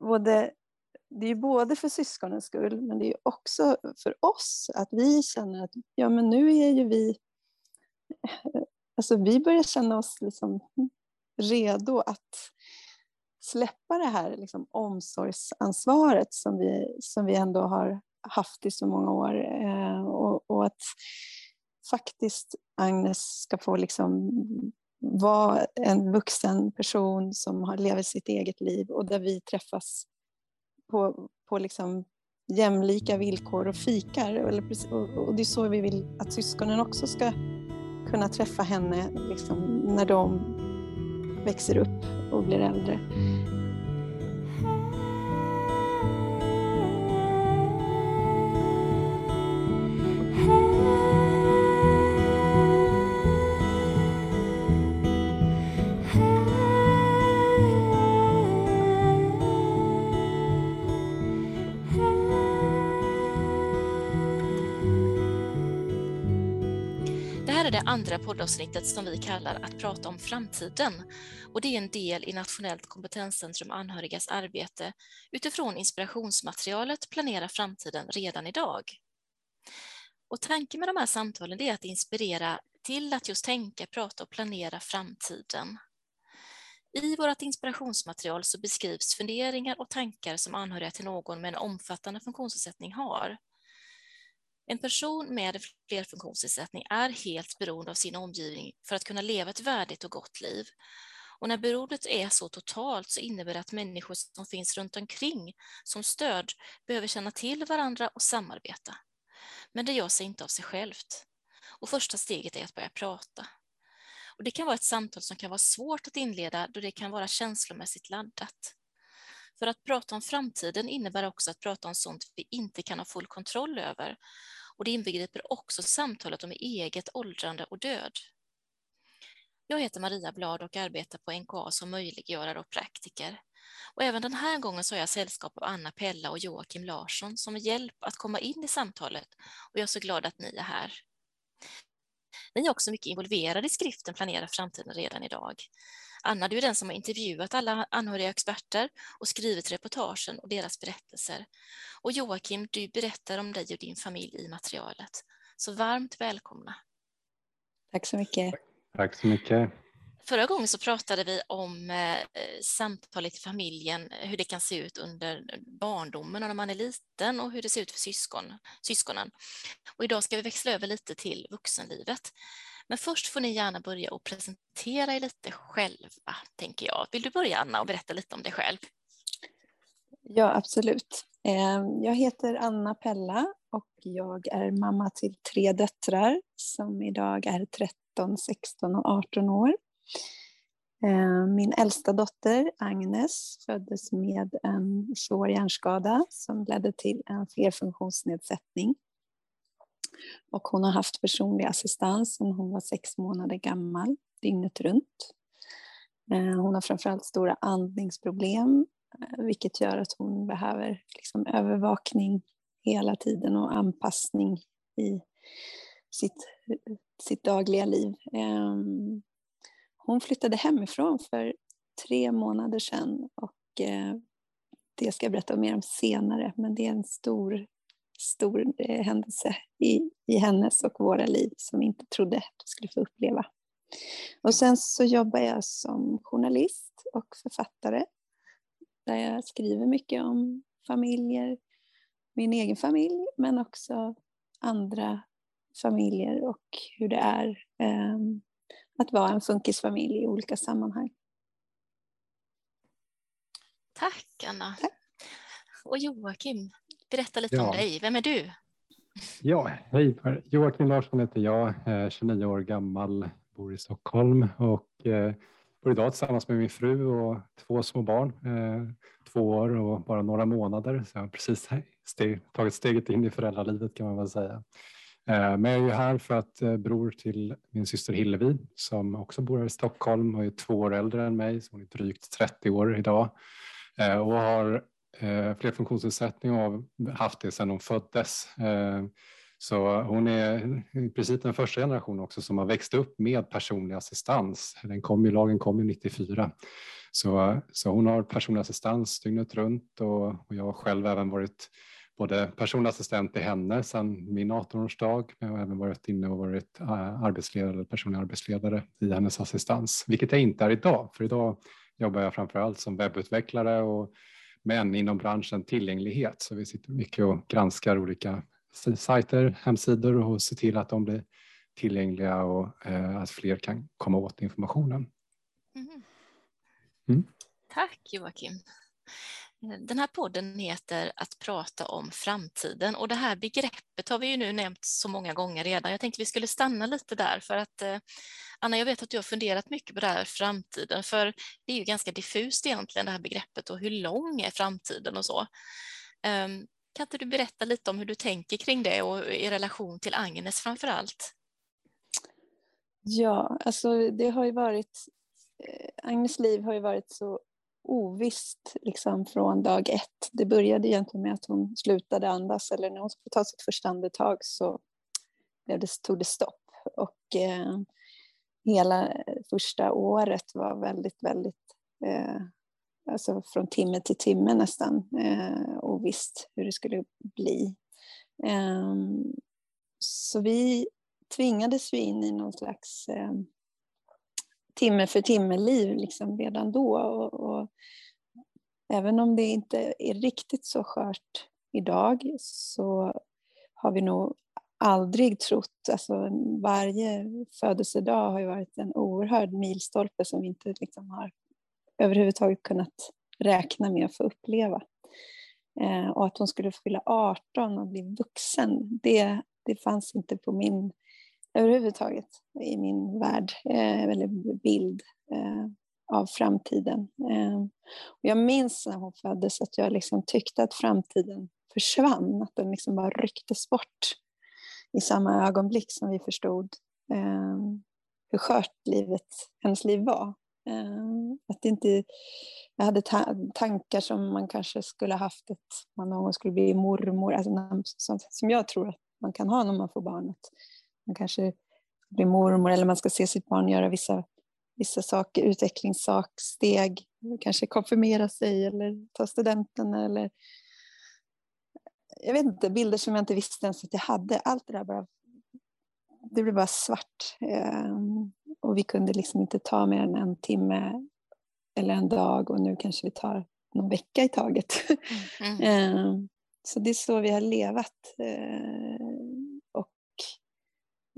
både, det är både för syskonens skull, men det är också för oss, att vi känner att ja, men nu är ju vi... Alltså vi börjar känna oss liksom redo att släppa det här liksom omsorgsansvaret som vi, som vi ändå har haft i så många år. Eh, och, och, att faktiskt Agnes ska få liksom vara en vuxen person som har lever sitt eget liv och där vi träffas på, på liksom jämlika villkor och fikar. Och det är så vi vill att syskonen också ska kunna träffa henne liksom, när de växer upp och blir äldre. Mm. Det andra poddavsnittet som vi kallar Att prata om framtiden. Och det är en del i Nationellt kompetenscentrum anhörigas arbete utifrån inspirationsmaterialet Planera framtiden redan idag. Och tanken med de här samtalen är att inspirera till att just tänka, prata och planera framtiden. I vårt inspirationsmaterial så beskrivs funderingar och tankar som anhöriga till någon med en omfattande funktionsnedsättning har. En person med flerfunktionsnedsättning är helt beroende av sin omgivning för att kunna leva ett värdigt och gott liv. Och när beroendet är så totalt så innebär det att människor som finns runt omkring som stöd behöver känna till varandra och samarbeta. Men det gör sig inte av sig självt. Och första steget är att börja prata. Och det kan vara ett samtal som kan vara svårt att inleda då det kan vara känslomässigt laddat. För att prata om framtiden innebär också att prata om sånt vi inte kan ha full kontroll över och det inbegriper också samtalet om eget åldrande och död. Jag heter Maria Blad och arbetar på NKA som möjliggörare och praktiker. Och även den här gången så har jag sällskap av Anna Pella och Joakim Larsson som hjälp att komma in i samtalet och jag är så glad att ni är här. Ni är också mycket involverade i skriften Planera framtiden redan idag. Anna, du är den som har intervjuat alla anhöriga experter och skrivit reportagen och deras berättelser. Och Joakim, du berättar om dig och din familj i materialet. Så varmt välkomna. Tack så mycket. Tack så mycket. Förra gången så pratade vi om eh, samtalet i familjen, hur det kan se ut under barndomen och när man är liten och hur det ser ut för syskon, syskonen. Och idag ska vi växla över lite till vuxenlivet. Men först får ni gärna börja och presentera er lite själva, tänker jag. Vill du börja, Anna, och berätta lite om dig själv? Ja, absolut. Ehm, jag heter Anna Pella och jag är mamma till tre döttrar som idag är 13, 16 och 18 år. Eh, min äldsta dotter Agnes föddes med en svår hjärnskada som ledde till en flerfunktionsnedsättning och hon har haft personlig assistans sedan hon var sex månader gammal, dygnet runt. Eh, hon har framförallt stora andningsproblem, eh, vilket gör att hon behöver liksom övervakning hela tiden och anpassning i sitt, sitt dagliga liv. Ehm, hon flyttade hemifrån för tre månader sedan och eh, det ska jag berätta mer om senare, men det är en stor stor eh, händelse i, i hennes och våra liv som vi inte trodde att vi skulle få uppleva. Och sen så jobbar jag som journalist och författare där jag skriver mycket om familjer, min egen familj men också andra familjer och hur det är eh, att vara en funkisfamilj i olika sammanhang. Tack Anna. Tack. Och Joakim, Berätta lite ja. om dig. Vem är du? Ja, hej. Joakim Larsson heter jag, 29 år gammal, bor i Stockholm och eh, bor idag tillsammans med min fru och två små barn. Eh, två år och bara några månader. Så jag har precis tagit steget in i föräldralivet kan man väl säga. Eh, men jag är ju här för att eh, bror till min syster Hillevi som också bor här i Stockholm och är två år äldre än mig, så hon är drygt 30 år idag eh, och har fler flerfunktionsnedsättning och har haft det sedan hon föddes. Så hon är i princip den första generationen också som har växt upp med personlig assistans. Den kom ju, lagen kom ju 94. Så, så hon har personlig assistans dygnet runt och, och jag har själv även varit både personlig assistent till henne sedan min 18-årsdag, men jag har även varit inne och varit eh, arbetsledare, personlig arbetsledare i hennes assistans, vilket jag inte är idag, för idag jobbar jag framför allt som webbutvecklare och men inom branschen tillgänglighet. Så vi sitter mycket och granskar olika sajter, hemsidor och ser till att de blir tillgängliga och eh, att fler kan komma åt informationen. Mm. Mm. Tack Joakim. Den här podden heter Att prata om framtiden och det här begreppet har vi ju nu nämnt så många gånger redan. Jag tänkte vi skulle stanna lite där för att eh, Anna, jag vet att du har funderat mycket på det här framtiden, för det är ju ganska diffust egentligen det här begreppet och hur lång är framtiden och så. Ehm, kan inte du berätta lite om hur du tänker kring det och i relation till Agnes framför allt? Ja, alltså det har ju varit, eh, Agnes liv har ju varit så ovisst liksom från dag ett. Det började egentligen med att hon slutade andas eller när hon skulle ta sitt första andetag så blev det, tog det stopp. Och eh, hela första året var väldigt, väldigt, eh, alltså från timme till timme nästan, eh, ovisst hur det skulle bli. Eh, så vi tvingades ju in i någon slags eh, timme för timme-liv liksom redan då. Och, och, även om det inte är riktigt så skört idag så har vi nog aldrig trott, alltså varje födelsedag har ju varit en oerhörd milstolpe som vi inte liksom har överhuvudtaget kunnat räkna med att få uppleva. Eh, och att hon skulle fylla 18 och bli vuxen, det, det fanns inte på min överhuvudtaget i min värld, eh, eller bild eh, av framtiden. Eh, och jag minns när hon föddes att jag liksom tyckte att framtiden försvann, att den liksom bara rycktes bort i samma ögonblick som vi förstod eh, hur skört livet, hennes liv var. Eh, att inte, jag hade ta tankar som man kanske skulle haft att man någon gång skulle bli mormor, alltså, som, som jag tror att man kan ha när man får barnet. Man kanske blir mormor eller man ska se sitt barn göra vissa, vissa saker, utvecklingssteg, kanske konfirmera sig eller ta studenten eller jag vet inte, bilder som jag inte visste ens att jag hade. Allt det där bara, det blev bara svart. Ehm, och vi kunde liksom inte ta mer än en timme eller en dag och nu kanske vi tar någon vecka i taget. Mm. Ehm, så det är så vi har levat.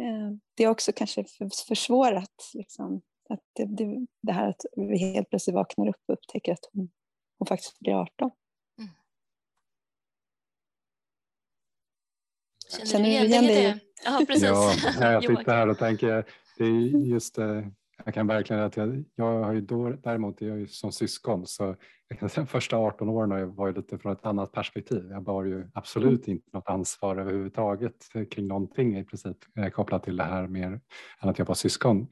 Och det har också kanske försvårat liksom, att det, det, det, här att vi helt plötsligt vaknar upp och upptäcker att hon, hon faktiskt blir 18. Känner, Känner du igen dig det? Ja, precis. Ja, jag sitter här och tänker, det är just det, jag kan verkligen att jag, jag har ju då, däremot jag är ju som syskon så de första 18 åren var ju lite från ett annat perspektiv. Jag bar ju absolut inte något ansvar överhuvudtaget kring någonting i princip eh, kopplat till det här mer än att jag var syskon.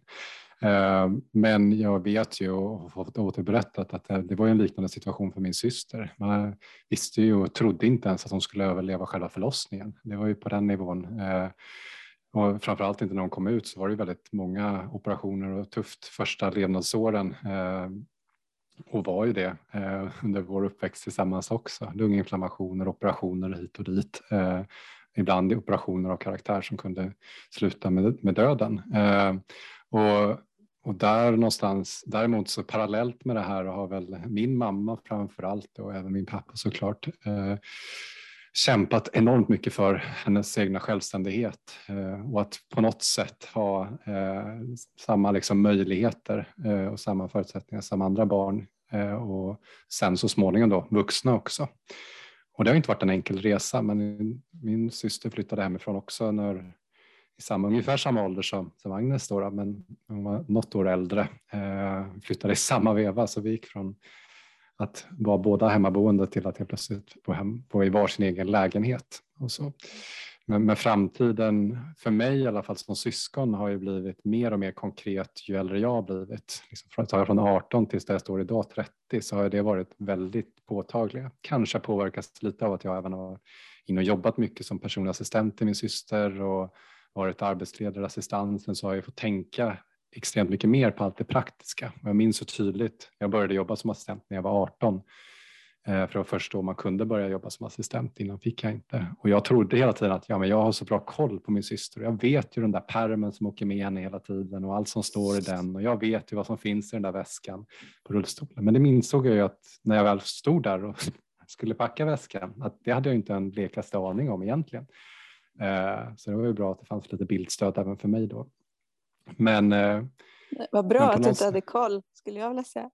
Eh, men jag vet ju och har fått återberättat att det var en liknande situation för min syster. Man visste ju och trodde inte ens att hon skulle överleva själva förlossningen. Det var ju på den nivån. Och framförallt inte när hon kom ut så var det väldigt många operationer och tufft första levnadsåren. Eh, och var ju det eh, under vår uppväxt tillsammans också. Lunginflammationer, operationer hit och dit eh, ibland operationer av karaktär som kunde sluta med, med döden. Eh, och och där någonstans, däremot så parallellt med det här har väl min mamma framför allt och även min pappa såklart eh, kämpat enormt mycket för hennes egna självständighet eh, och att på något sätt ha eh, samma liksom möjligheter eh, och samma förutsättningar som andra barn och sen så småningom då vuxna också. Och det har inte varit en enkel resa men min syster flyttade hemifrån också när i samma, ungefär samma ålder som, som Agnes, då, men hon var något år äldre, eh, flyttade i samma veva så vi gick från att vara båda hemmaboende till att helt plötsligt bo, hem, bo i varsin egen lägenhet. Och så. Men, men, framtiden, för mig i alla fall som syskon, har ju blivit mer och mer konkret ju äldre jag har blivit. Liksom från, jag från 18 tills där jag står idag 30 så har det varit väldigt påtagliga. Kanske påverkas lite av att jag även har in och jobbat mycket som personlig assistent till min syster och varit arbetsledare, assistansen så har jag fått tänka extremt mycket mer på allt det praktiska. Jag minns så tydligt, jag började jobba som assistent när jag var 18 eh, för det var först då man kunde börja jobba som assistent, innan fick jag inte. Och jag trodde hela tiden att ja, men jag har så bra koll på min syster. Jag vet ju den där permen som åker med henne hela tiden och allt som står i den och jag vet ju vad som finns i den där väskan på rullstolen. Men det insåg jag ju att när jag väl stod där och skulle packa väskan, att det hade jag inte en blekaste aning om egentligen. Eh, så det var ju bra att det fanns lite bildstöd även för mig då. Men eh, vad bra att du inte hade koll, skulle jag vilja säga.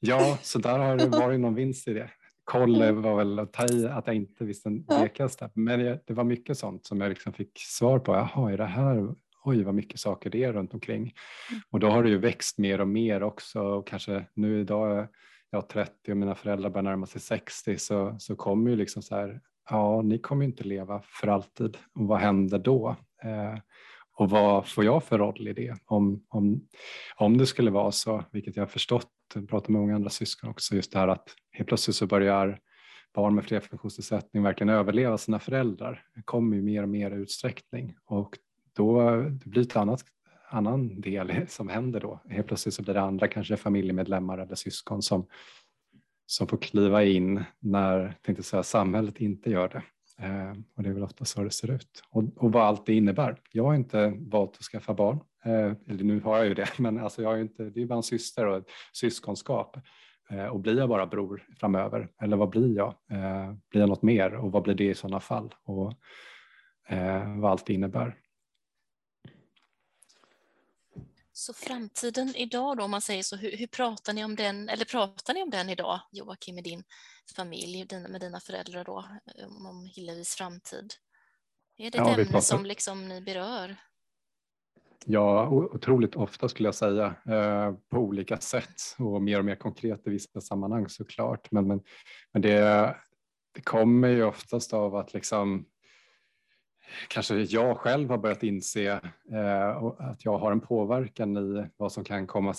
Ja, så där har det varit någon vinst i det. Koll mm. var väl att ta i att jag inte visste en blekaste. Men det var mycket sånt som jag liksom fick svar på. Jaha, är det här oj vad mycket saker det är runt omkring. Mm. Och då har det ju växt mer och mer också och kanske nu idag är jag 30 och mina föräldrar börjar närma sig 60 så, så kommer ju liksom så här, ja ni kommer ju inte leva för alltid och vad händer då? Eh, och vad får jag för roll i det? Om, om, om det skulle vara så, vilket jag har förstått, pratar med många andra syskon också, just det här att helt plötsligt så börjar barn med flerfunktionsnedsättning verkligen överleva sina föräldrar. Det kommer ju mer och mer utsträckning och då det blir ett annat annan del som händer då. Helt plötsligt så blir det andra, kanske familjemedlemmar eller syskon som, som får kliva in när tänkte säga, samhället inte gör det. Eh, och det är väl ofta så det ser ut. Och, och vad allt det innebär. Jag har inte valt att skaffa barn, eh, eller nu har jag ju det, men alltså jag har inte, det är bara en syster och ett syskonskap. Eh, och blir jag bara bror framöver, eller vad blir jag? Eh, blir jag något mer och vad blir det i sådana fall? Och eh, vad allt det innebär. Så framtiden idag då, om man säger så, hur, hur, pratar ni om den, eller pratar ni om den idag, Joakim, i din familj, med dina föräldrar då, om Hillevis framtid? Är det ja, ett ämne pratar... som liksom ni berör? Ja, otroligt ofta skulle jag säga, eh, på olika sätt och mer och mer konkret i vissa sammanhang såklart. Men, men, men det, det kommer ju oftast av att liksom kanske jag själv har börjat inse eh, att jag har en påverkan i vad som kan komma eh,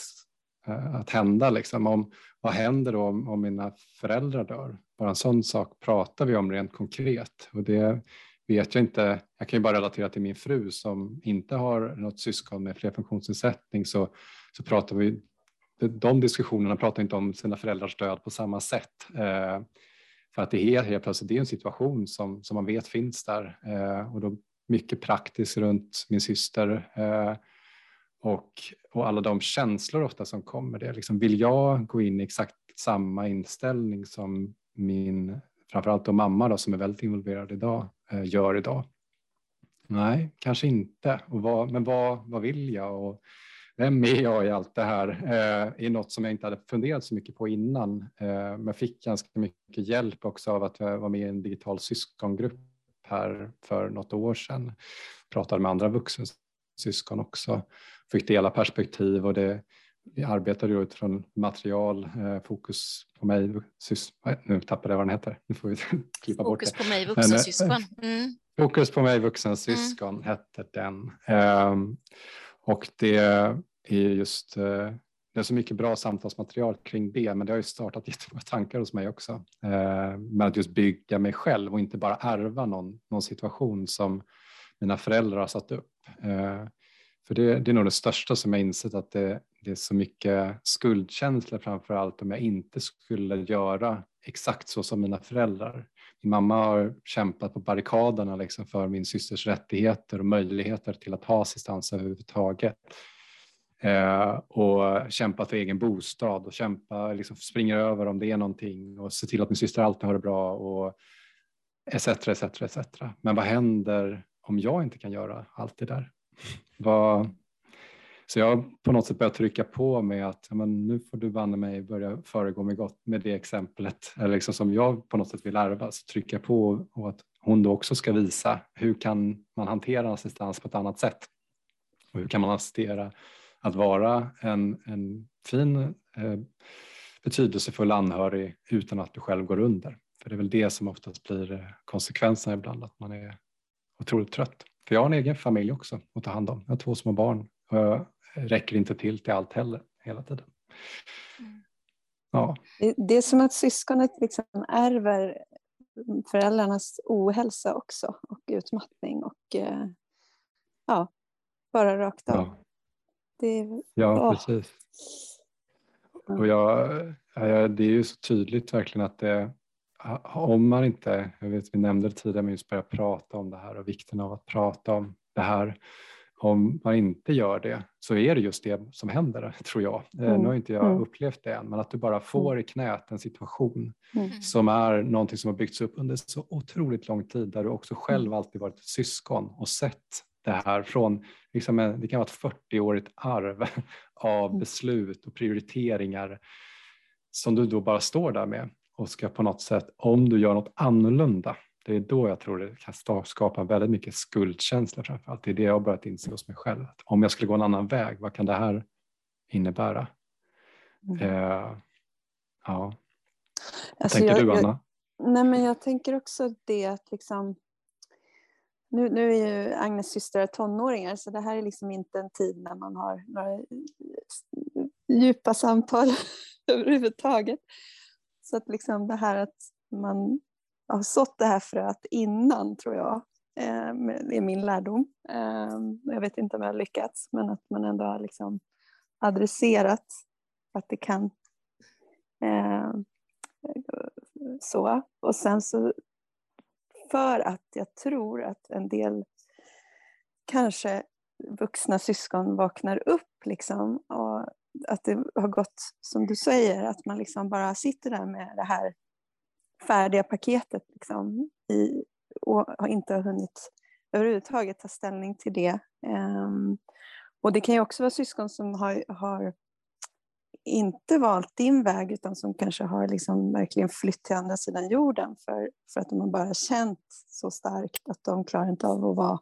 Eh, att hända. Liksom. Om, vad händer då om, om, mina föräldrar dör? Bara en sån sak pratar vi om rent konkret. Och det vet jag inte. Jag kan ju bara relatera till min fru som inte har något syskon med flerfunktionsnedsättning så, så pratar vi de diskussionerna pratar inte om sina föräldrars död på samma sätt. Eh, för att det är helt plötsligt det är en situation som, som man vet finns där eh, och då mycket praktiskt runt min syster eh, och, och alla de känslor ofta som kommer. Det liksom, vill jag gå in i exakt samma inställning som min, framförallt då mamma då, som är väldigt involverad idag, eh, gör idag? Nej, kanske inte. Och vad, men vad, vad vill jag? Och, vem är jag i allt det här? Eh, är något som jag inte hade funderat så mycket på innan. Eh, men fick ganska mycket hjälp också av att eh, jag var med i en digital syskongrupp här för något år sedan. Pratade med andra vuxensyskon också. Fick dela perspektiv och det, vi arbetade utifrån material, eh, fokus på mig, sys, nu tappade jag vad den heter, nu får vi klippa bort. Fokus på mig, vuxensyskon. Eh, mm. Fokus på mig, vuxensyskon mm. hette den. Um, och det är just eh, det är så mycket bra samtalsmaterial kring det, men det har ju startat jättemånga tankar hos mig också. Eh, med att just bygga mig själv och inte bara ärva någon, någon situation som mina föräldrar har satt upp. För det, det är nog det största som jag insett att det, det är så mycket skuldkänslor framför allt om jag inte skulle göra exakt så som mina föräldrar. Min mamma har kämpat på barrikaderna liksom för min systers rättigheter och möjligheter till att ha assistans överhuvudtaget. Eh, och kämpat för egen bostad och kämpa, liksom springer över om det är någonting och se till att min syster alltid har det bra och etc. etc, etc. Men vad händer om jag inte kan göra allt det där? Var, så jag har på något sätt börjat trycka på med att men nu får du banne mig börja föregå med gott med det exemplet eller liksom som jag på något sätt vill ärva. Så trycka på och att hon då också ska visa hur kan man hantera assistans på ett annat sätt? Och hur kan man assistera att vara en, en fin eh, betydelsefull anhörig utan att du själv går under. För det är väl det som oftast blir konsekvensen konsekvenserna ibland, att man är otroligt trött. För jag har en egen familj också att ta hand om. Jag har två små barn och jag räcker inte till till allt heller hela tiden. Mm. Ja. Det är som att syskonet liksom ärver föräldrarnas ohälsa också och utmattning och eh, ja, bara rakt av. Ja Det, ja, åh. precis. Och jag, det är ju så tydligt verkligen att det, om man inte, jag vet vi nämnde det tidigare, men just börja prata om det här och vikten av att prata om det här. Om man inte gör det så är det just det som händer, tror jag. Eh, mm. Nu har inte jag mm. upplevt det än, men att du bara får mm. i knät en situation mm. som är någonting som har byggts upp under så otroligt lång tid, där du också själv mm. alltid varit ett syskon och sett det här från, liksom, det kan vara ett 40-årigt arv av mm. beslut och prioriteringar som du då bara står där med och ska på något sätt, om du gör något annorlunda, det är då jag tror det kan skapa väldigt mycket skuldkänsla framförallt. Det är det jag har börjat inse hos mig själv. Att om jag skulle gå en annan väg, vad kan det här innebära? Mm. Eh, ja. Alltså tänker jag, du Anna? Jag, nej men jag tänker också det att liksom nu, nu är ju Agnes syster tonåringar så det här är liksom inte en tid när man har några djupa samtal överhuvudtaget. Så att liksom det här att man har sått det här fröet innan tror jag eh, det är min lärdom. Ehm, jag vet inte om jag har lyckats men att man ändå har liksom adresserat att det kan ehm, så. Och sen så för att jag tror att en del kanske vuxna syskon vaknar upp liksom och att det har gått som du säger, att man liksom bara sitter där med det här färdiga paketet liksom, i, och har inte hunnit överhuvudtaget ta ställning till det. Um, och det kan ju också vara syskon som har, har inte valt din väg utan som kanske har liksom verkligen flytt till andra sidan jorden för, för att de har bara känt så starkt att de klarar inte av att vara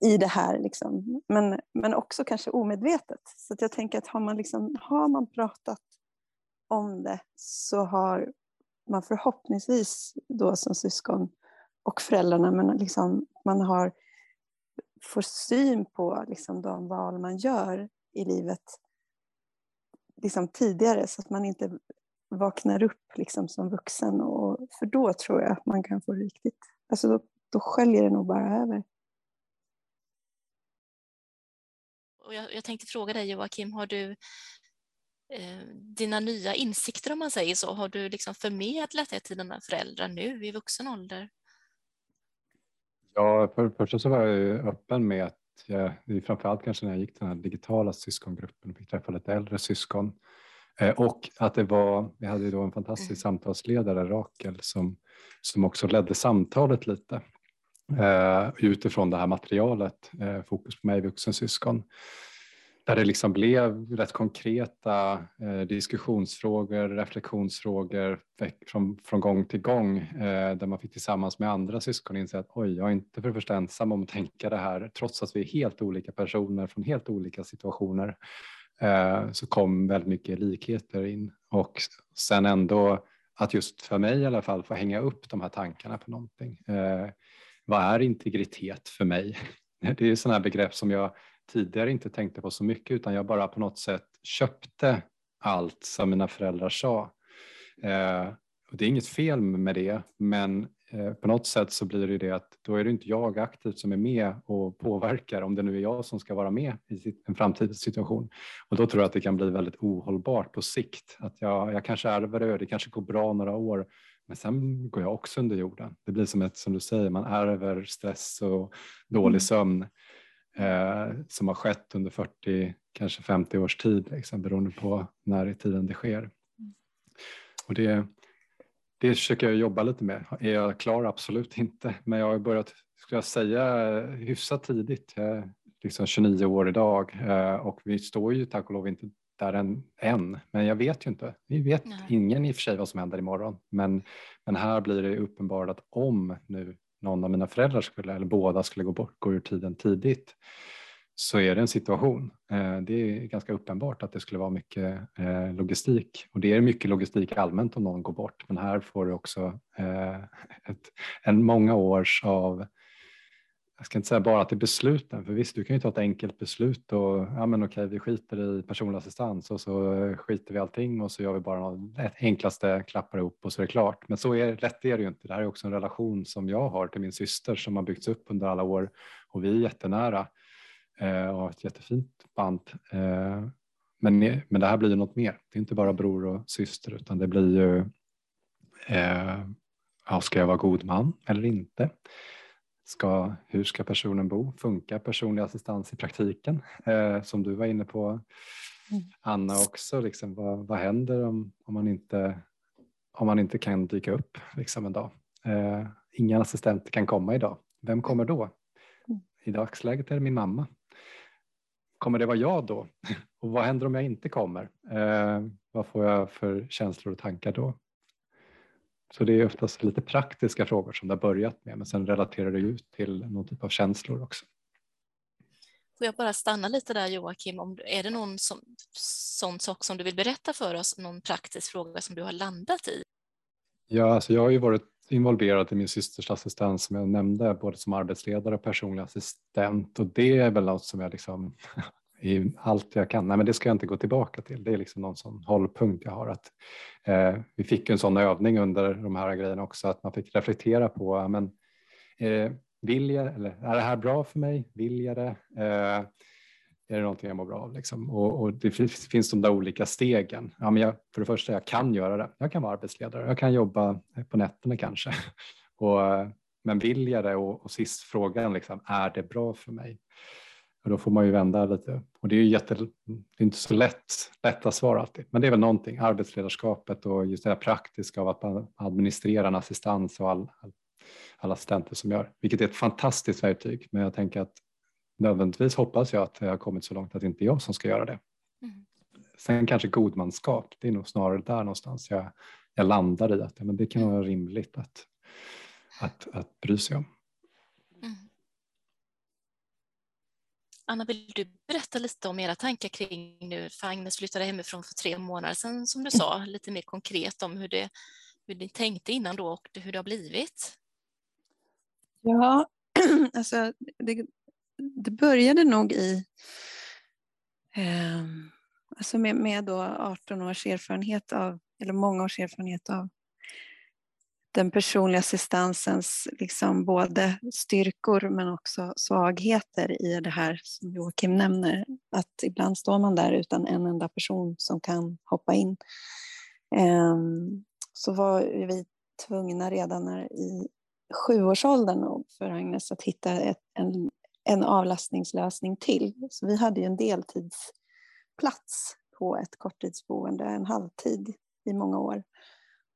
i det här. Liksom. Men, men också kanske omedvetet. Så jag tänker att har man, liksom, har man pratat om det så har man förhoppningsvis då som syskon och föräldrarna, men liksom, man har, får syn på liksom de val man gör i livet liksom tidigare så att man inte vaknar upp liksom som vuxen. Och, för då tror jag att man kan få riktigt, alltså då, då sköljer det nog bara över. Och jag, jag tänkte fråga dig Joakim, har du eh, dina nya insikter om man säger så, har du liksom förmedlat det till dina föräldrar nu i vuxen ålder? Ja, för det första så var jag öppen med att jag, framförallt kanske när jag gick den här digitala syskongruppen och fick träffa lite äldre syskon. Eh, och att det var, vi hade då en fantastisk mm. samtalsledare, Rakel, som, som också ledde samtalet lite eh, utifrån det här materialet, eh, fokus på mig, vuxen syskon. Där det liksom blev rätt konkreta eh, diskussionsfrågor, reflektionsfrågor från, från gång till gång eh, där man fick tillsammans med andra syskon inse att oj, jag är inte för första ensam om att tänka det här. Trots att vi är helt olika personer från helt olika situationer eh, så kom väldigt mycket likheter in. Och sen ändå att just för mig i alla fall få hänga upp de här tankarna på någonting. Eh, vad är integritet för mig? Det är sådana här begrepp som jag tidigare inte tänkte på så mycket utan jag bara på något sätt köpte allt som mina föräldrar sa. Eh, och det är inget fel med det men eh, på något sätt så blir det det att då är det inte jag aktivt som är med och påverkar om det nu är jag som ska vara med i en framtidssituation. Och då tror jag att det kan bli väldigt ohållbart på sikt. Att jag, jag kanske ärver det, det kanske går bra några år men sen går jag också under jorden. Det blir som ett, som du säger, man ärver stress och dålig mm. sömn eh, som har skett under 40, kanske 50 års tid, liksom, beroende på när i tiden det sker. Och det, det försöker jag jobba lite med. Är jag klar? Absolut inte. Men jag har börjat, ska jag säga, hyfsat tidigt. Jag är liksom 29 år idag eh, och vi står ju tack och lov inte där än, än. Men jag vet ju inte. Vi vet Nej. ingen i och för sig vad som händer imorgon. Men, men här blir det uppenbart att om nu någon av mina föräldrar skulle, eller båda skulle gå bort, gå ur tiden tidigt, så är det en situation. Eh, det är ganska uppenbart att det skulle vara mycket eh, logistik och det är mycket logistik allmänt om någon går bort, men här får du också eh, ett, en många års av jag ska inte säga bara till besluten, för visst du kan ju ta ett enkelt beslut och ja men okej vi skiter i personlig assistans och så eh, skiter vi allting och så gör vi bara det enklaste, klappar ihop och så är det klart. Men så är, lätt är det ju inte. Det här är också en relation som jag har till min syster som har byggts upp under alla år och vi är jättenära. eh, och ett jättefint band. Eh, men, men det här blir ju något mer. Det är inte bara bror och syster utan det blir ju eh, ja, ska jag vara god man eller inte? Ska, hur ska personen bo? Funkar personlig assistans i praktiken? Eh, som du var inne på mm. Anna också, liksom, vad, vad händer om, om, man inte, om man inte kan dyka upp liksom, en dag? Eh, ingen assistent kan komma idag. Vem kommer då? Mm. I dagsläget är det min mamma. Kommer det vara jag då? Och vad händer om jag inte kommer? Eh, vad får jag för känslor och tankar då? Så det är oftast lite praktiska frågor som det har börjat med men sen relaterar det ut till någon typ av känslor också. Får jag bara stanna lite där Joakim, om, är det någon som, sån sak som du vill berätta för oss, någon praktisk fråga som du har landat i? Ja, alltså jag har ju varit involverad i min systers assistans som jag nämnde, både som arbetsledare och personlig assistent och det är väl något som jag liksom i allt jag kan. Nej, men det ska jag inte gå tillbaka till. Det är liksom någon sån hållpunkt jag har. Att, eh, vi fick en sån övning under de här grejerna också, att man fick reflektera på, men, eh, vill jag, eller är det här bra för mig? Vill jag det? Eh, är det någonting jag mår bra av? Liksom? Och, och, det finns de där olika stegen. Ja, men jag, för det första, jag kan göra det. Jag kan vara arbetsledare, jag kan jobba eh, på nätterna kanske. och, eh, men vill jag det? Och, och sist frågan, liksom, är det bra för mig? Och då får man ju vända lite. Och det är ju jätte, det är inte så lätt, lätta svar alltid. Men det är väl någonting, arbetsledarskapet och just det här praktiska av att administrera en assistans och all, alla assistenter som gör, vilket är ett fantastiskt verktyg. Men jag tänker att nödvändigtvis hoppas jag att jag har kommit så långt att det inte är jag som ska göra det. Mm. Sen kanske godmanskap, det är nog snarare där någonstans jag, jag landar i att men det kan vara rimligt att, att, att bry sig om. Anna, vill du berätta lite om era tankar kring nu, för Agnes flyttade hemifrån för tre månader sedan som du sa, lite mer konkret om hur, det, hur ni tänkte innan då och hur det har blivit? Ja, alltså det, det började nog i eh, alltså med, med då 18 års erfarenhet av, eller många års erfarenhet av den personliga assistansens liksom både styrkor men också svagheter i det här som Joakim nämner. Att ibland står man där utan en enda person som kan hoppa in. Ehm, så var vi tvungna redan när i sjuårsåldern för Agnes att hitta ett, en, en avlastningslösning till. Så vi hade ju en deltidsplats på ett korttidsboende, en halvtid i många år.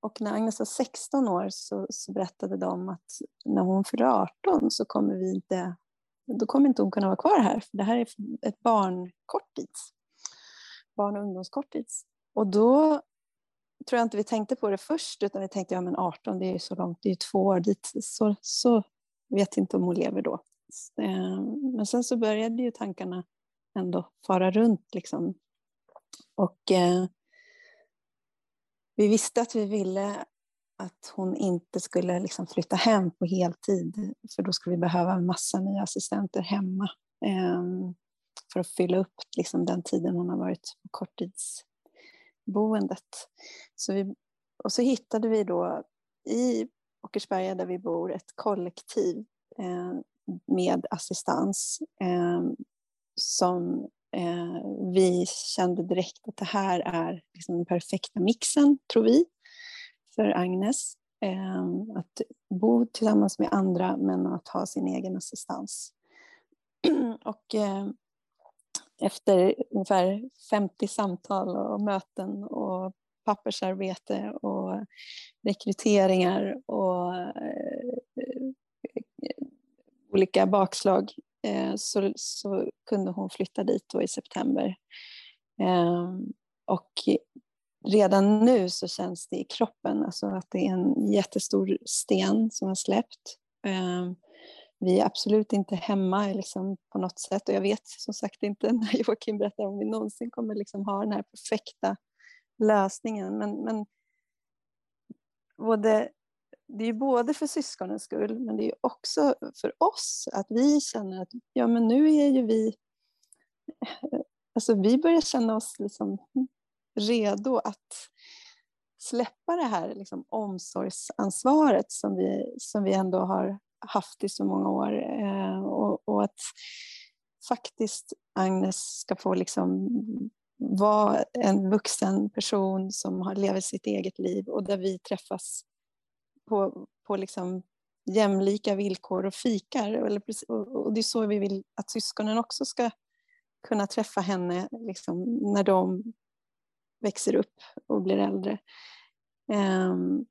Och när Agnes var 16 år så, så berättade de att när hon fyller 18 så kommer vi inte, då kommer inte hon kunna vara kvar här. För det här är ett barnkorttids, barn och ungdomskorttids. Och då tror jag inte vi tänkte på det först utan vi tänkte ja men 18 det är ju så långt, det är ju två år dit. Så, så vet inte om hon lever då. Ehm, men sen så började ju tankarna ändå fara runt liksom. Och eh, vi visste att vi ville att hon inte skulle liksom flytta hem på heltid för då skulle vi behöva en massa nya assistenter hemma eh, för att fylla upp liksom, den tiden hon har varit på korttidsboendet. Så vi, och så hittade vi då i Åkersberga där vi bor ett kollektiv eh, med assistans eh, som Eh, vi kände direkt att det här är liksom den perfekta mixen, tror vi, för Agnes. Eh, att bo tillsammans med andra men att ha sin egen assistans. och eh, efter ungefär 50 samtal och möten och pappersarbete och rekryteringar och eh, olika bakslag Eh, så, så kunde hon flytta dit då i september. Ehm, och redan nu så känns det i kroppen alltså att det är en jättestor sten som har släppt. Ehm, vi är absolut inte hemma liksom, på något sätt och jag vet som sagt inte när Joakim berättar om vi någonsin kommer liksom ha den här perfekta lösningen. Men, men både det är både för syskonens skull men det är också för oss att vi känner att ja, men nu är ju vi... Alltså vi börjar känna oss liksom redo att släppa det här liksom omsorgsansvaret som vi, som vi ändå har haft i så många år. Eh, och, och, att faktiskt Agnes ska få liksom vara en vuxen person som har lever sitt eget liv och där vi träffas på, på liksom jämlika villkor och fikar. Och det är så vi vill att syskonen också ska kunna träffa henne liksom, när de växer upp och blir äldre. Um,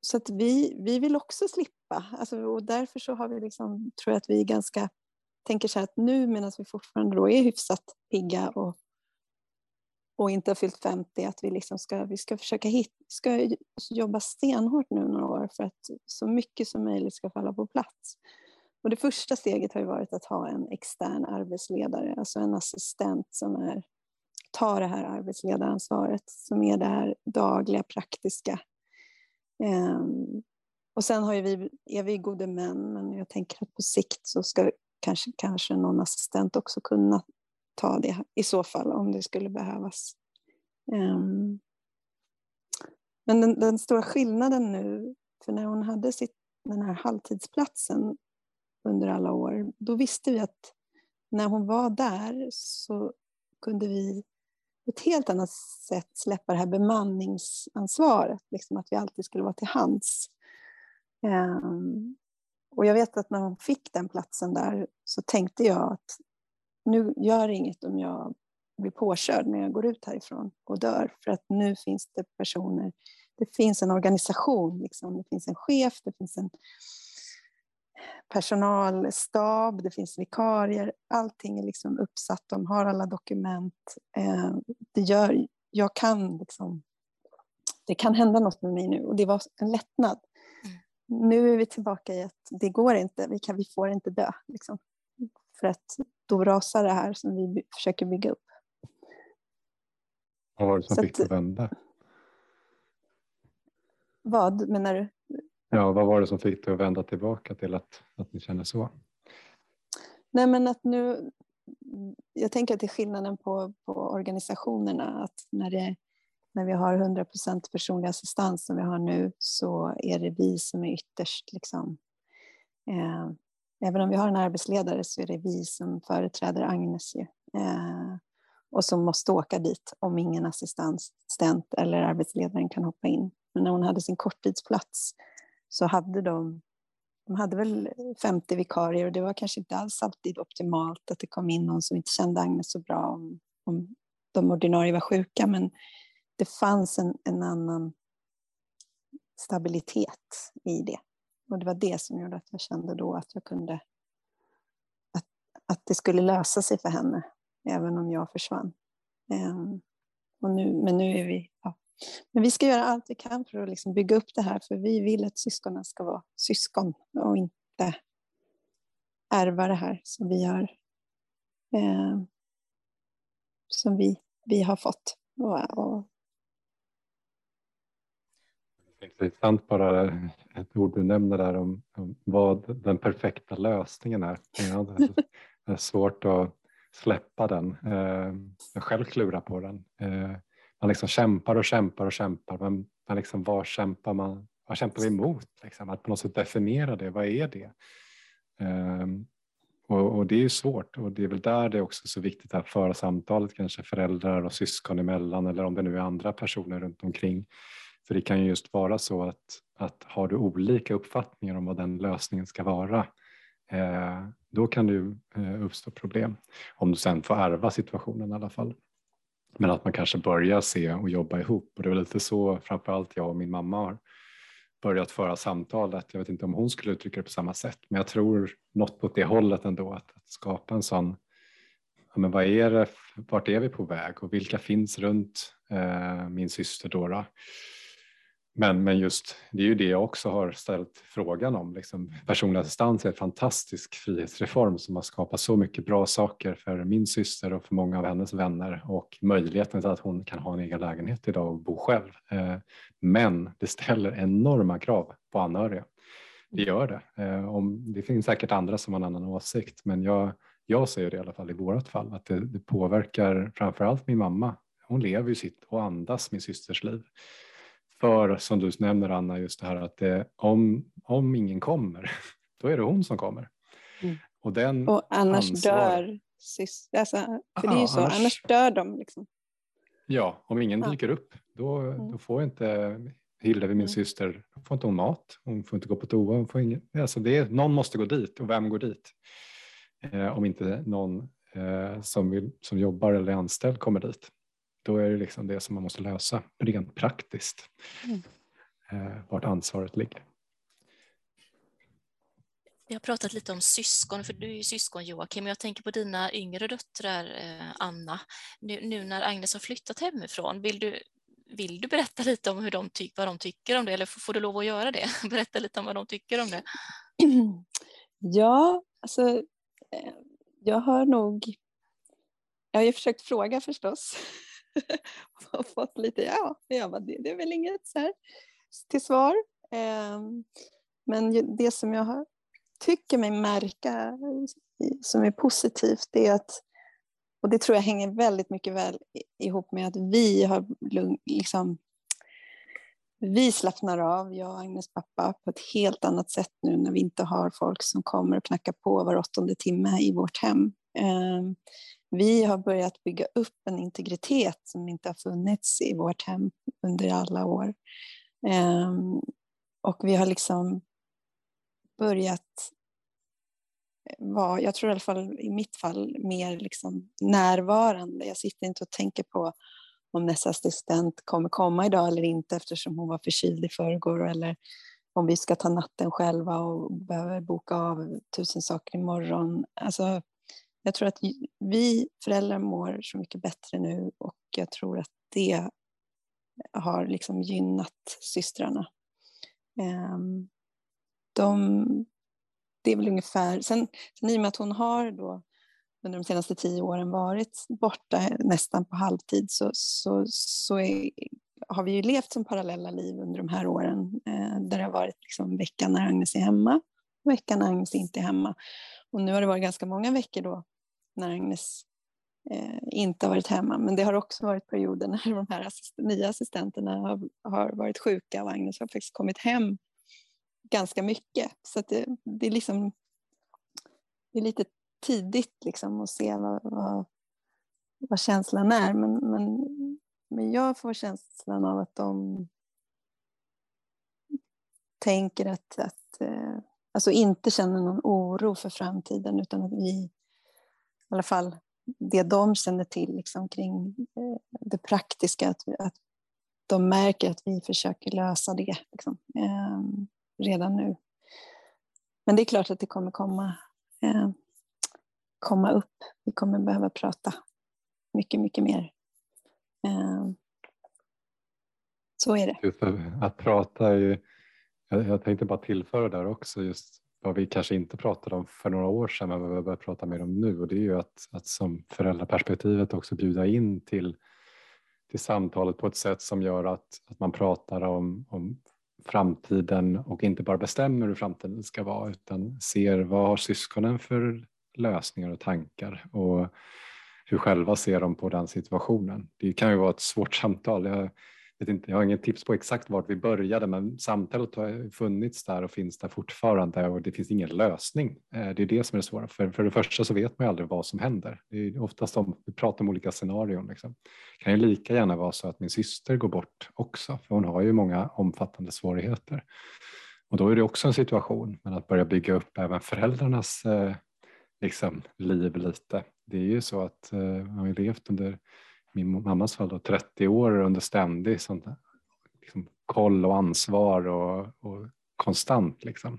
så att vi, vi vill också slippa. Alltså, och därför så har vi liksom, tror jag att vi ganska tänker så här att nu medan vi fortfarande då är hyfsat pigga och, och inte har fyllt 50, att vi, liksom ska, vi ska försöka hit, ska jobba stenhårt nu några år för att så mycket som möjligt ska falla på plats. Och det första steget har ju varit att ha en extern arbetsledare, alltså en assistent som är, tar det här arbetsledaransvaret, som är det här dagliga praktiska. Um, och sen har vi, är vi gode män, men jag tänker att på sikt så ska kanske, kanske någon assistent också kunna ta det i så fall, om det skulle behövas. Um, men den, den, stora skillnaden nu, för när hon hade sitt, den här halvtidsplatsen under alla år, då visste vi att när hon var där så kunde vi på ett helt annat sätt släppa det här bemanningsansvaret, liksom att vi alltid skulle vara till hands. Um, och jag vet att när hon fick den platsen där så tänkte jag att nu gör det inget om jag blir påkörd när jag går ut härifrån och dör, för att nu finns det personer, det finns en organisation, liksom. det finns en chef, det finns en personalstab, det finns vikarier, allting är liksom uppsatt, de har alla dokument. Eh, det gör, jag kan liksom, det kan hända något med mig nu och det var en lättnad. Mm. Nu är vi tillbaka i att det går inte, vi, kan, vi får inte dö. Liksom. För att då rasar det här som vi försöker bygga upp. Vad var det som Så fick dig att vända? Vad menar du? Ja, vad var det som fick dig att vända tillbaka till att, att ni känner så? Nej, men att nu, jag tänker att det är skillnaden på, på organisationerna. Att när, det, när vi har 100% personlig assistans som vi har nu så är det vi som är ytterst. Liksom, eh, även om vi har en arbetsledare så är det vi som företräder Agnes. Eh, och som måste åka dit om ingen assistent eller arbetsledaren kan hoppa in. Men när hon hade sin korttidsplats så hade de, de hade väl 50 vikarier och det var kanske inte alls alltid optimalt att det kom in någon som inte kände Agnes så bra om, om de ordinarie var sjuka, men det fanns en, en annan stabilitet i det. Och det var det som gjorde att jag kände då att jag kunde att, att det skulle lösa sig för henne, även om jag försvann. Um, och nu, men nu är vi ja, men vi ska göra allt vi kan för att liksom bygga upp det här, för vi vill att syskonen ska vara syskon och inte ärva det här som vi har, eh, som vi, vi har fått. Och, och... Intressant bara ett ord du nämner där om, om vad den perfekta lösningen är. Det är svårt att släppa den. Eh, jag själv klurar på den. Eh, man liksom kämpar och kämpar och kämpar. Men, men liksom, vad kämpar man? Vad kämpar vi emot? Liksom? Att på något sätt definiera det. Vad är det? Um, och, och, det är ju svårt och det är väl där det är också så viktigt att föra samtalet kanske föräldrar och syskon emellan eller om det nu är andra personer runt omkring. För det kan ju just vara så att, att har du olika uppfattningar om vad den lösningen ska vara eh, då kan det ju eh, uppstå problem. Om du sen får ärva situationen i alla fall. Men att man kanske börjar se och jobba ihop och det är väl lite så framförallt jag och min mamma har börjat föra samtalet. Jag vet inte om hon skulle uttrycka det på samma sätt, men jag tror något åt det hållet ändå att, att skapa en sån, ja, men vad är det, vart är vi på väg och vilka finns runt eh, min syster Dora? Men, men just det är ju det jag också har ställt frågan om. Liksom, personlig assistans är en fantastisk frihetsreform som har skapat så mycket bra saker för min syster och för många av hennes vänner och möjligheten till att hon kan ha en egen lägenhet idag och bo själv. Eh, men det ställer enorma krav på anhöriga. Det gör det. Eh, om, det finns säkert andra som har en annan åsikt men jag, jag ser det i alla fall i vårt fall att det, det påverkar framförallt min mamma. Hon lever ju sitt och andas min systers liv för, som du nämner Anna, just det här att det, om, om ingen kommer, då är det hon som kommer. Mm. Och, den och annars ansvar, dör syster. Alltså, för det är ju så, annars, annars dör de. Liksom. Ja, om ingen ja. dyker upp då, mm. då får inte Hillevi, min mm. syster, får inte hon mat, hon får inte gå på toa, hon får ingen, alltså det är, någon måste gå dit och vem går dit? Eh, om inte någon eh, som, vill, som jobbar eller är anställd kommer dit. Då är det liksom det som man måste lösa rent praktiskt, mm. eh, vart ansvaret ligger. Vi har pratat lite om syskon, för du är ju syskon Joakim, jag tänker på dina yngre döttrar eh, Anna. Nu, nu, när Agnes har flyttat hemifrån, vill du, vill du berätta lite om hur de tyck, vad de tycker om det, eller får du lov att göra det? Berätta lite om vad de tycker om det. Ja, alltså eh, jag har nog... Jag har ju försökt fråga förstås och fått lite ja, ja det, det är väl inget så här till svar. Ehm, men det som jag har tycker mig märka som är positivt det är att, och det tror jag hänger väldigt mycket väl ihop med att vi har liksom vi slappnar av, jag och Agnes pappa, på ett helt annat sätt nu när vi inte har folk som kommer och knackar på var åttonde timme i vårt hem. Ehm, vi har börjat bygga upp en integritet som inte har funnits i vårt hem under alla år. Ehm, och vi har liksom börjat eh, vara, jag tror i alla fall i mitt fall, mer liksom närvarande. Jag sitter inte och tänker på om nästa assistent kommer komma idag eller inte eftersom hon var förkyld i förrgår eller om vi ska ta natten själva och behöver boka av tusen saker imorgon. Alltså, jag tror att vi föräldrar mår så mycket bättre nu och jag tror att det har liksom gynnat systrarna. Ehm, de det är väl ungefär, sen, sen i och med att hon har då under de senaste tio åren varit borta nästan på halvtid så, så, så är, har vi ju levt som parallella liv under de här åren eh, där det har varit liksom veckan när Agnes är hemma och veckan när Agnes inte är hemma. Och nu har det varit ganska många veckor då när Agnes eh, inte har varit hemma men det har också varit perioder när de här assist nya assistenterna har, har varit sjuka och Agnes har faktiskt kommit hem ganska mycket. Så det, det, är liksom, det är lite tidigt liksom att se vad, vad, vad känslan är. Men, men, men jag får känslan av att de tänker att, att eh, alltså inte känner någon oro för framtiden utan att vi, i alla fall det de känner till liksom, kring eh, det praktiska, att, att de märker att vi försöker lösa det. Liksom. eh, redan nu. Men det är klart att det kommer komma, eh, komma upp. Vi kommer behöva prata mycket, mycket mer. Eh, så är det. Att prata är ju, jag, jag tänkte bara tillföra där också just vad vi kanske inte pratade om för några år sedan men vad vi börjar prata mer om nu och det är ju att, att som föräldraperspektivet också bjuda in till, till samtalet på ett sätt som gör att, att man pratar om, om framtiden och inte bara bestämmer hur framtiden ska vara utan ser vad har syskonen för lösningar och tankar och hur själva ser de på den situationen. Det kan ju vara ett svårt samtal. Jag vet inte, jag har ingen tips på exakt vart vi började men samtalet har funnits där och finns där fortfarande och det finns ingen lösning. Eh, det är det som är det svåra. För, för det första så vet man ju aldrig vad som händer. Det är oftast om vi pratar om olika scenarion. Liksom. Det kan ju lika gärna vara så att min syster går bort också för hon har ju många omfattande svårigheter. Och då är det också en situation, men att börja bygga upp även föräldrarnas eh, liksom, liv lite. Det är ju så att eh, man har levt under min mammas fall då, 30 år under ständig sånt, liksom, koll och ansvar och, och konstant. Liksom.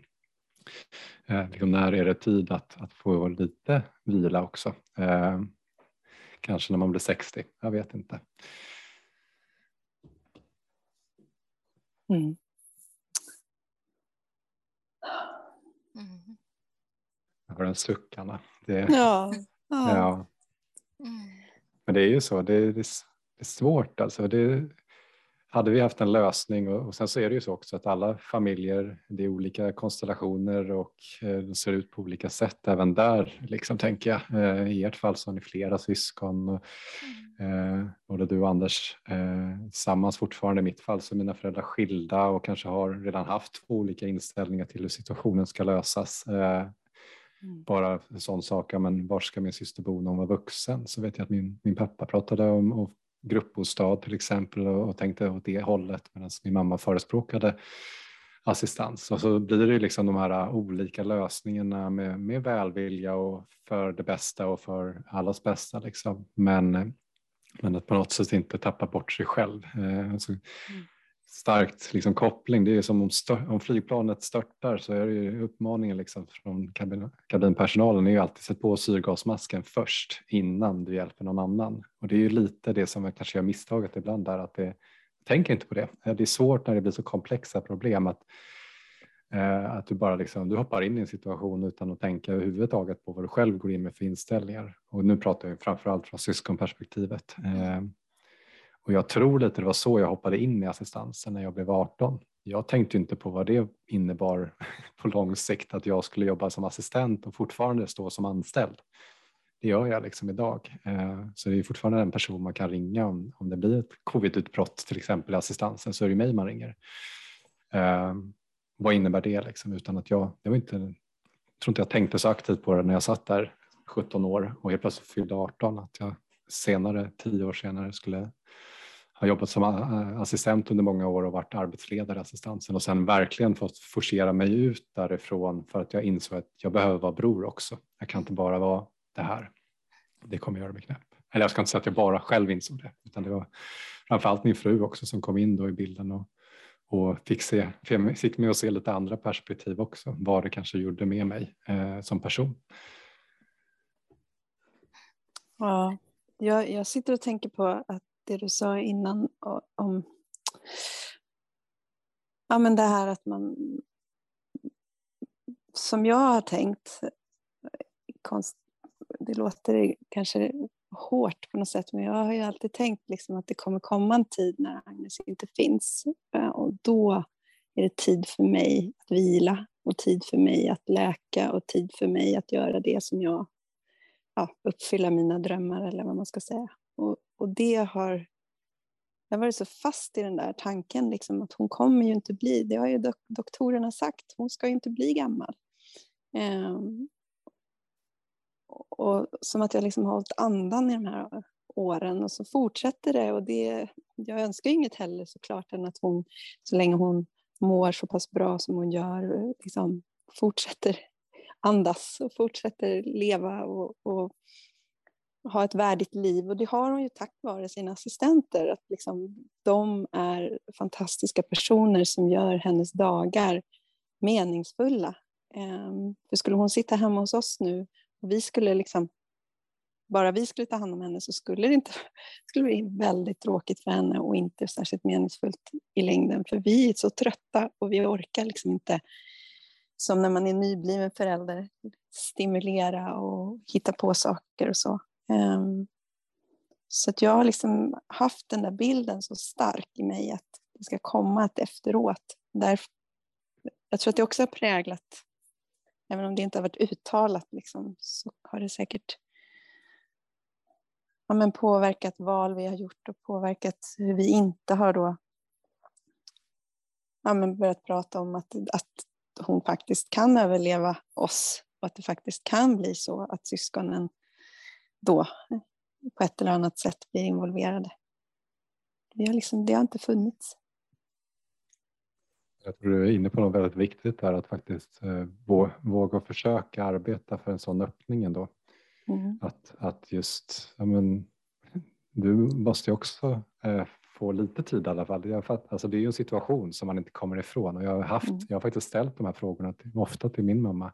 Eh, liksom när är det tid att, att få lite vila också? Eh, kanske när man blir 60, jag vet inte. Mm. Mm. Jag har en suck, Anna. Det, ja. ja. ja. Mm. Men det är ju så, det är, det är svårt alltså. Det, hade vi haft en lösning och, och sen så är det ju så också att alla familjer, det är olika konstellationer och eh, de ser ut på olika sätt även där, liksom tänker jag. Eh, I ert fall så har ni flera syskon och mm. eh, både du och Anders eh, tillsammans fortfarande. I mitt fall så är mina föräldrar skilda och kanske har redan haft två olika inställningar till hur situationen ska lösas. Eh, Mm. Bara en sån sak, men var ska min syster bo när hon var vuxen? Så vet jag att min, min pappa pratade om gruppbostad till exempel och, och tänkte åt det hållet medan min mamma förespråkade assistans. Och så blir det liksom de här olika lösningarna med, med välvilja och för det bästa och för allas bästa. Liksom. Men, men att på något sätt inte tappa bort sig själv. Eh, alltså, mm starkt liksom, koppling. Det är som om, stör, om flygplanet störtar så är det ju uppmaningen liksom från kabin, kabinpersonalen är ju alltid sätt på syrgasmasken först innan du hjälper någon annan. Och det är ju lite det som jag kanske gör misstaget ibland där att det, tänker inte på det. Det är svårt när det blir så komplexa problem att, eh, att du bara liksom, du hoppar in i en situation utan att tänka överhuvudtaget på vad du själv går in med för inställningar. Och nu pratar jag framförallt från syskonperspektivet. Mm och jag tror lite det var så jag hoppade in i assistansen när jag blev 18. Jag tänkte inte på vad det innebar på lång sikt att jag skulle jobba som assistent och fortfarande stå som anställd. Det gör jag liksom idag. Eh, så det är fortfarande en person man kan ringa om, om det blir ett covidutbrott till exempel i assistansen så är det mig man ringer. Eh, vad innebär det liksom? Utan att jag, jag, var inte, jag tror inte jag tänkte så aktivt på det när jag satt där 17 år och helt plötsligt fyllde 18 att jag senare, tio år senare skulle har jobbat som eh, assistent under många år och varit arbetsledare i assistansen och sen verkligen fått forcera mig ut därifrån för att jag insåg att jag behöver vara bror också. Jag kan inte bara vara det här. Det kommer göra mig knäpp. Eller jag ska inte säga att jag bara själv insåg det, utan det var framförallt min fru också som kom in då i bilden och, och fick, se, fick mig att se lite andra perspektiv också, vad det kanske gjorde med mig eh, som person. Ja, jag, jag sitter och tänker på att det du sa innan om ja, men det här att man som jag har tänkt det låter kanske hårt på något sätt men jag har ju alltid tänkt liksom att det kommer komma en tid när Agnes inte finns eh, och då är det tid för mig att vila och tid för mig att läka och tid för mig att göra det som jag ja, uppfylla mina drömmar eller vad man ska säga. Och, och det har jag varit så fast i den där tanken liksom, att hon kommer ju inte bli, det har ju dok doktorerna sagt, hon ska ju inte bli gammal. Um, och som att jag liksom har hållit andan i de här åren och så fortsätter det och det, jag önskar inget heller såklart än att hon, så länge hon mår så pass bra som hon gör, liksom fortsätter andas och fortsätter leva och, och ha ett värdigt liv och det har hon ju tack vare sina assistenter. Att liksom, de är fantastiska personer som gör hennes dagar meningsfulla. Ehm, för skulle hon sitta hemma hos oss nu och vi skulle liksom, bara vi skulle ta hand om henne så skulle det inte skulle bli väldigt tråkigt för henne och inte särskilt meningsfullt i längden. För vi är så trötta och vi orkar liksom inte som när man är nybliven förälder stimulera och hitta på saker och så. Um, så att jag har liksom haft den där bilden så stark i mig att det ska komma ett efteråt. Där, jag tror att det också har präglat, även om det inte har varit uttalat, liksom, så har det säkert ja, men påverkat val vi har gjort och påverkat hur vi inte har då ja, men börjat prata om att, att hon faktiskt kan överleva oss och att det faktiskt kan bli så att syskonen då på ett eller annat sätt blir involverade. Det har, liksom, det har inte funnits. Jag tror du är inne på något väldigt viktigt där att faktiskt eh, våga försöka arbeta för en sån öppning ändå. Mm. Att, att just, ja men, du måste ju också eh, få lite tid i alla fall. Jag fatt, alltså det är ju en situation som man inte kommer ifrån och jag har, haft, mm. jag har faktiskt ställt de här frågorna till, ofta till min mamma.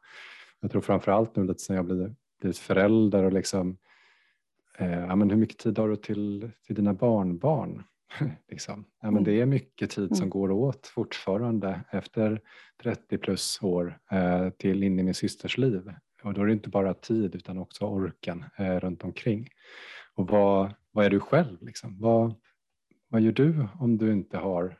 Jag tror framför allt nu lite sen jag blivit, blivit förälder och liksom Eh, ja, men hur mycket tid har du till, till dina barnbarn? liksom. ja, men det mm. är mycket tid som mm. går åt fortfarande efter 30 plus år eh, till in i min systers liv. Och då är det inte bara tid utan också orken eh, runt omkring. Och vad, vad är du själv? Liksom? Vad, vad gör du om du inte har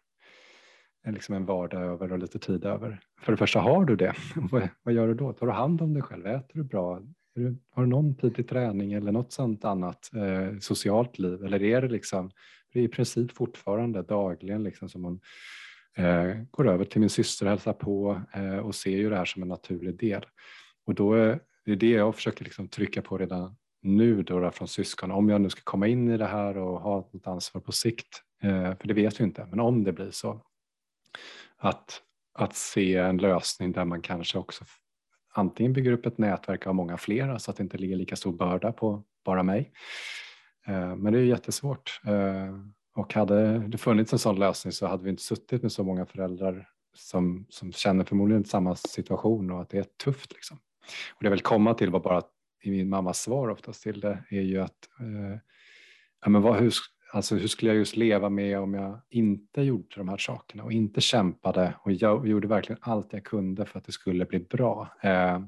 eh, liksom en vardag över och lite tid över? För det första, har du det? vad, vad gör du då? Tar du hand om dig själv? Äter du bra? Har du någon typ tid till träning eller något sånt annat eh, socialt liv? Eller är det liksom, det är i princip fortfarande dagligen liksom som man eh, går över till min syster och hälsar på eh, och ser ju det här som en naturlig del. Och då eh, är det det jag försöker liksom trycka på redan nu då från syskon. Om jag nu ska komma in i det här och ha ett ansvar på sikt, eh, för det vet vi inte, men om det blir så, att, att se en lösning där man kanske också antingen bygger upp ett nätverk av många flera så att det inte ligger lika stor börda på bara mig. Eh, men det är jättesvårt. Eh, och hade det funnits en sån lösning så hade vi inte suttit med så många föräldrar som, som känner förmodligen samma situation och att det är tufft. Liksom. Och det jag vill komma till var bara i min mammas svar oftast till det är ju att eh, ja, men vad, hur, alltså, hur skulle jag just leva med om jag inte gjorde de här sakerna och inte kämpade och jag gjorde verkligen allt jag kunde för att det skulle bli bra. Eh,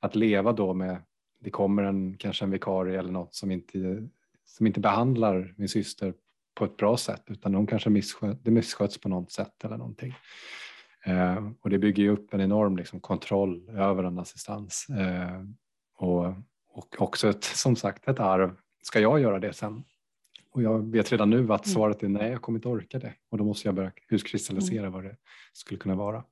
att leva då med, det kommer en, kanske en vikarie eller något som inte, som inte behandlar min syster på ett bra sätt utan hon kanske missköt, det missköts på något sätt eller någonting. Eh, och det bygger ju upp en enorm liksom, kontroll över en assistans. Eh, och, och också ett, som sagt ett arv. Ska jag göra det sen? Och jag vet redan nu att mm. svaret är nej, jag kommer inte orka det. Och då måste jag börja utkristallisera mm. vad det skulle kunna vara.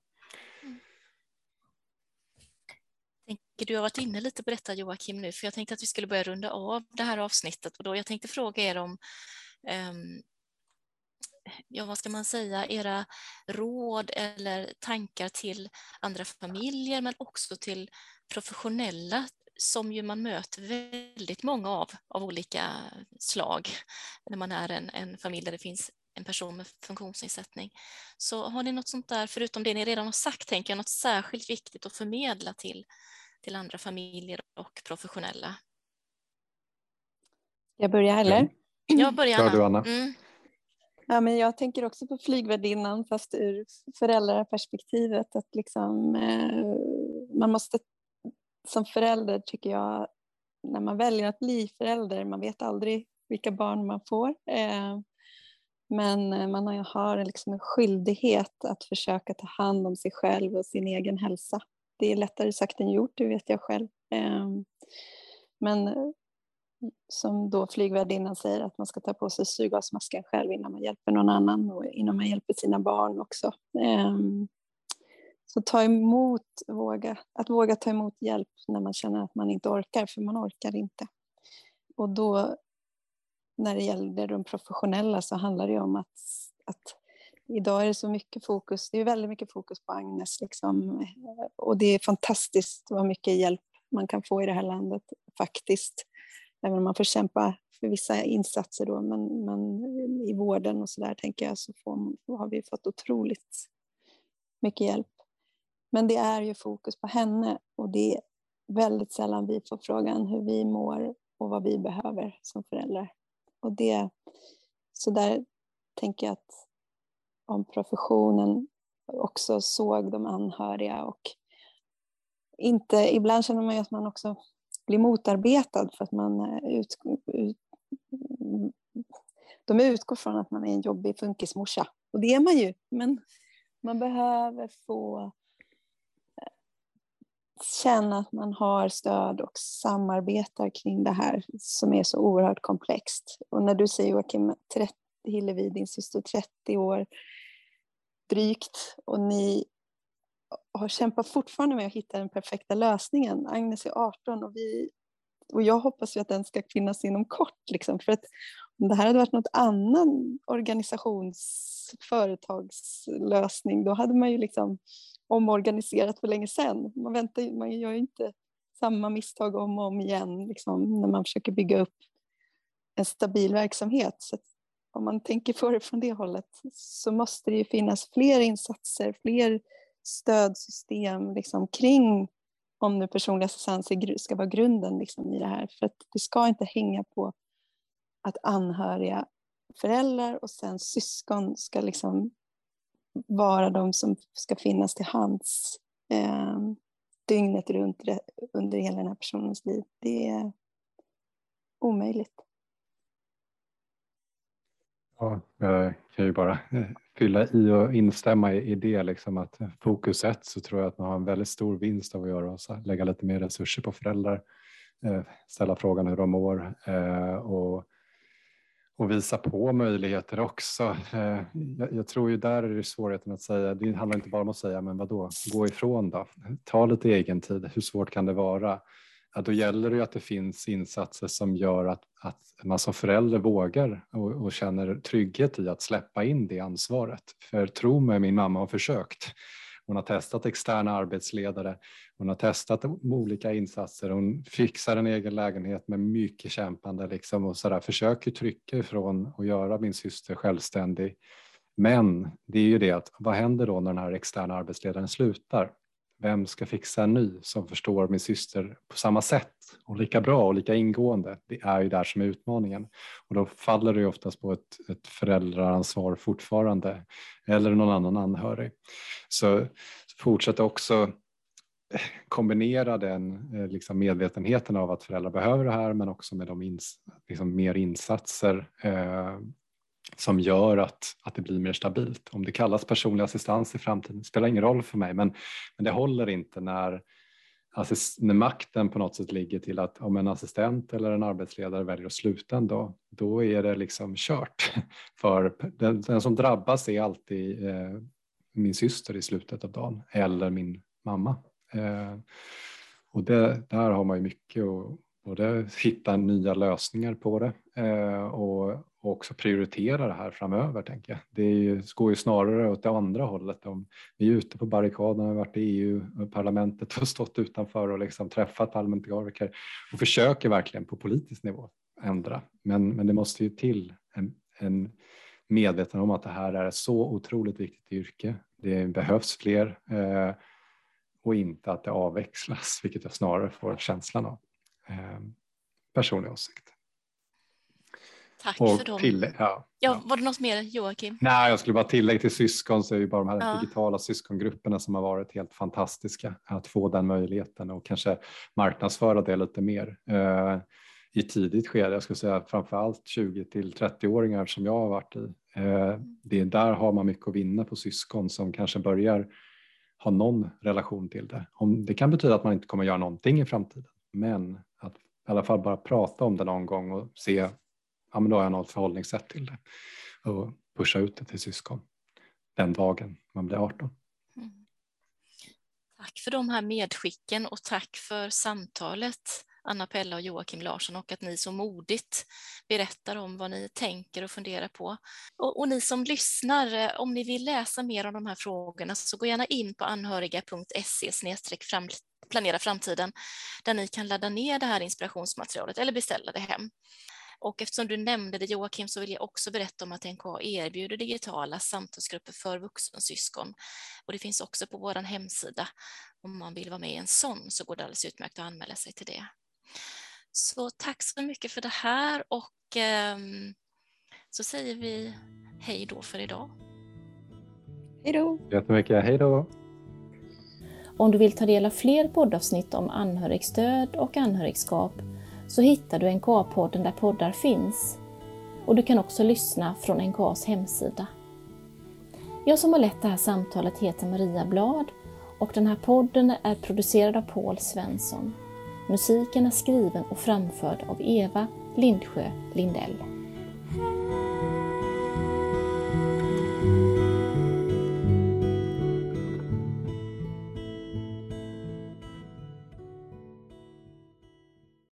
Tänker du har varit inne lite på detta Joakim nu, för jag tänkte att vi skulle börja runda av det här avsnittet och då jag tänkte fråga er om um, ja, vad ska man säga, era råd eller tankar till andra familjer men också till professionella som ju man möter väldigt många av, av olika slag när man är en, en familj där det finns en person med funktionsnedsättning. Så har ni något sånt där, förutom det ni redan har sagt, tänker jag, något särskilt viktigt att förmedla till, till andra familjer och professionella? Jag börjar eller? Jag börjar Anna. Du, Anna. Mm. Ja, men jag tänker också på flygvärdinnan fast ur föräldraperspektivet. Att liksom, eh, man måste som förälder tycker jag, när man väljer att bli förälder, man vet aldrig vilka barn man får. Eh, men eh, man har liksom en skyldighet att försöka ta hand om sig själv och sin egen hälsa. Det är lättare sagt än gjort, det vet jag själv. Eh, men som då flygvärdinnan säger att man ska ta på sig syrgasmasken själv innan man hjälper någon annan och innan man hjälper sina barn också. Så ta emot, våga, att våga ta emot hjälp när man känner att man inte orkar, för man orkar inte. Och då, när det gäller de professionella så handlar det om att, att idag är det så mycket fokus, det är väldigt mycket fokus på Agnes liksom, och det är fantastiskt vad mycket hjälp man kan få i det här landet faktiskt. Även om man får kämpa för vissa insatser då, men, men i vården och så där tänker jag så får, har vi fått otroligt mycket hjälp. Men det är ju fokus på henne och det är väldigt sällan vi får frågan hur vi mår och vad vi behöver som föräldrar. Och det, så där tänker jag att om professionen också såg de anhöriga och inte, ibland känner man ju att man också blir motarbetad för att man eh, ut, ut, de utgår från att man är en jobbig funkismorsa. Och det är man ju, men man behöver få känna att man har stöd och samarbetar kring det här som är så oerhört komplext. Och när du säger Joakim, 30, Hillevi, din syster, 30 år drygt och ni har kämpat fortfarande med att hitta den perfekta lösningen. Agnes är 18 och, vi, och jag hoppas ju att den ska finnas inom kort. Liksom, för att om det här hade varit något annan organisations företagslösning, då hade man ju liksom omorganiserat för länge sedan. Man, väntar, man gör ju inte samma misstag om och om igen liksom, när man försöker bygga upp en stabil verksamhet. Så om man tänker på det från det hållet så måste det ju finnas fler insatser, fler stödsystem liksom, kring om nu personlig assistans ska vara grunden liksom, i det här. För att det ska inte hänga på att anhöriga föräldrar och sen syskon ska liksom vara de som ska finnas till hands eh, dygnet runt under hela den här personens liv. Det är omöjligt. Ja, jag kan ju bara fylla i och instämma i det, liksom att fokus ett så tror jag att man har en väldigt stor vinst av att göra och lägga lite mer resurser på föräldrar, eh, ställa frågan hur de mår eh, och och visa på möjligheter också. Eh, jag, jag, tror ju där är det svårigheten att säga, det handlar inte bara om att säga men vadå, gå ifrån då, ta lite egen tid, hur svårt kan det vara? ja, då gäller det ju att det finns insatser som gör att, att man som förälder vågar och, och, känner trygghet i att släppa in det ansvaret. För tro mig, min mamma har försökt. Hon har testat externa arbetsledare, hon har testat olika insatser, hon fixar en egen lägenhet med mycket kämpande liksom och så där, försöker trycka ifrån och göra min syster självständig. Men det är ju det att vad händer då när den här externa arbetsledaren slutar? Vem ska fixa en ny som förstår min syster på samma sätt och lika bra och lika ingående? Det är ju där som är utmaningen och då faller det ju oftast på ett, ett föräldraransvar fortfarande eller någon annan anhörig. Så fortsätt också kombinera den eh, liksom medvetenheten av att föräldrar behöver det här men också med de ins, liksom mer insatser eh, som gör att, att det blir mer stabilt. Om det kallas personlig assistans i framtiden spelar ingen roll för mig men, men det håller inte när, assist, när makten på något sätt ligger till att om en assistent eller en arbetsledare väljer att sluta en dag då är det liksom kört. För den, den som drabbas är alltid eh, min syster i slutet av dagen eller min mamma. Eh, och det, där har man ju mycket att både hitta nya lösningar på det eh, och och också prioritera det här framöver tänker jag. Det ju, går ju snarare åt det andra hållet. Om vi är ute på barrikaderna, har varit i EU-parlamentet och stått utanför och liksom träffat parlamentariker och försöker verkligen på politisk nivå ändra. Men, men det måste ju till en, en medveten om att det här är ett så otroligt viktigt yrke. Det behövs fler eh, och inte att det avväxlas, vilket jag snarare får känslan av. Eh, personlig åsikt. Tack och för dem. Till, ja, ja, var det något mer Joakim? Nej, jag skulle bara tillägga till syskon så är det bara de här ja. digitala syskongrupperna som har varit helt fantastiska att få den möjligheten och kanske marknadsföra det lite mer eh, i tidigt skede. Jag skulle säga framför allt 20 till 30-åringar som jag har varit i. Eh, det där har man mycket att vinna på syskon som kanske börjar ha någon relation till det. Om, det kan betyda att man inte kommer göra någonting i framtiden, men att i alla fall bara prata om det någon gång och se ja, men då har jag något förhållningssätt till det och pusha ut det till syskon den dagen man blir 18. Mm. Tack för de här medskicken och tack för samtalet Anna Pella och Joakim Larsson och att ni så modigt berättar om vad ni tänker och funderar på. Och, och, ni som lyssnar, eh, om ni vill läsa mer om de här frågorna så gå gärna in på anhöriga.se planera framtiden där ni kan ladda ner det här inspirationsmaterialet eller beställa det hem. Och eftersom du nämnde det Joakim så vill jag också berätta om att NK erbjuder digitala samtalsgrupper för vuxensyskon. Och det finns också på vår hemsida. Om man vill vara med i en sån så går det alldeles utmärkt att anmäla sig till det. Så tack så mycket för det här och eh, så säger vi hej då för idag. Hej då! Jättemycket, hej då! Om du vill ta del av fler poddavsnitt om anhörigstöd och anhörigskap så hittar du NKA-podden där poddar finns. Och du kan också lyssna från NKAs hemsida. Jag som har lett det här samtalet heter Maria Blad och den här podden är producerad av Paul Svensson. Musiken är skriven och framförd av Eva Lindsjö Lindell.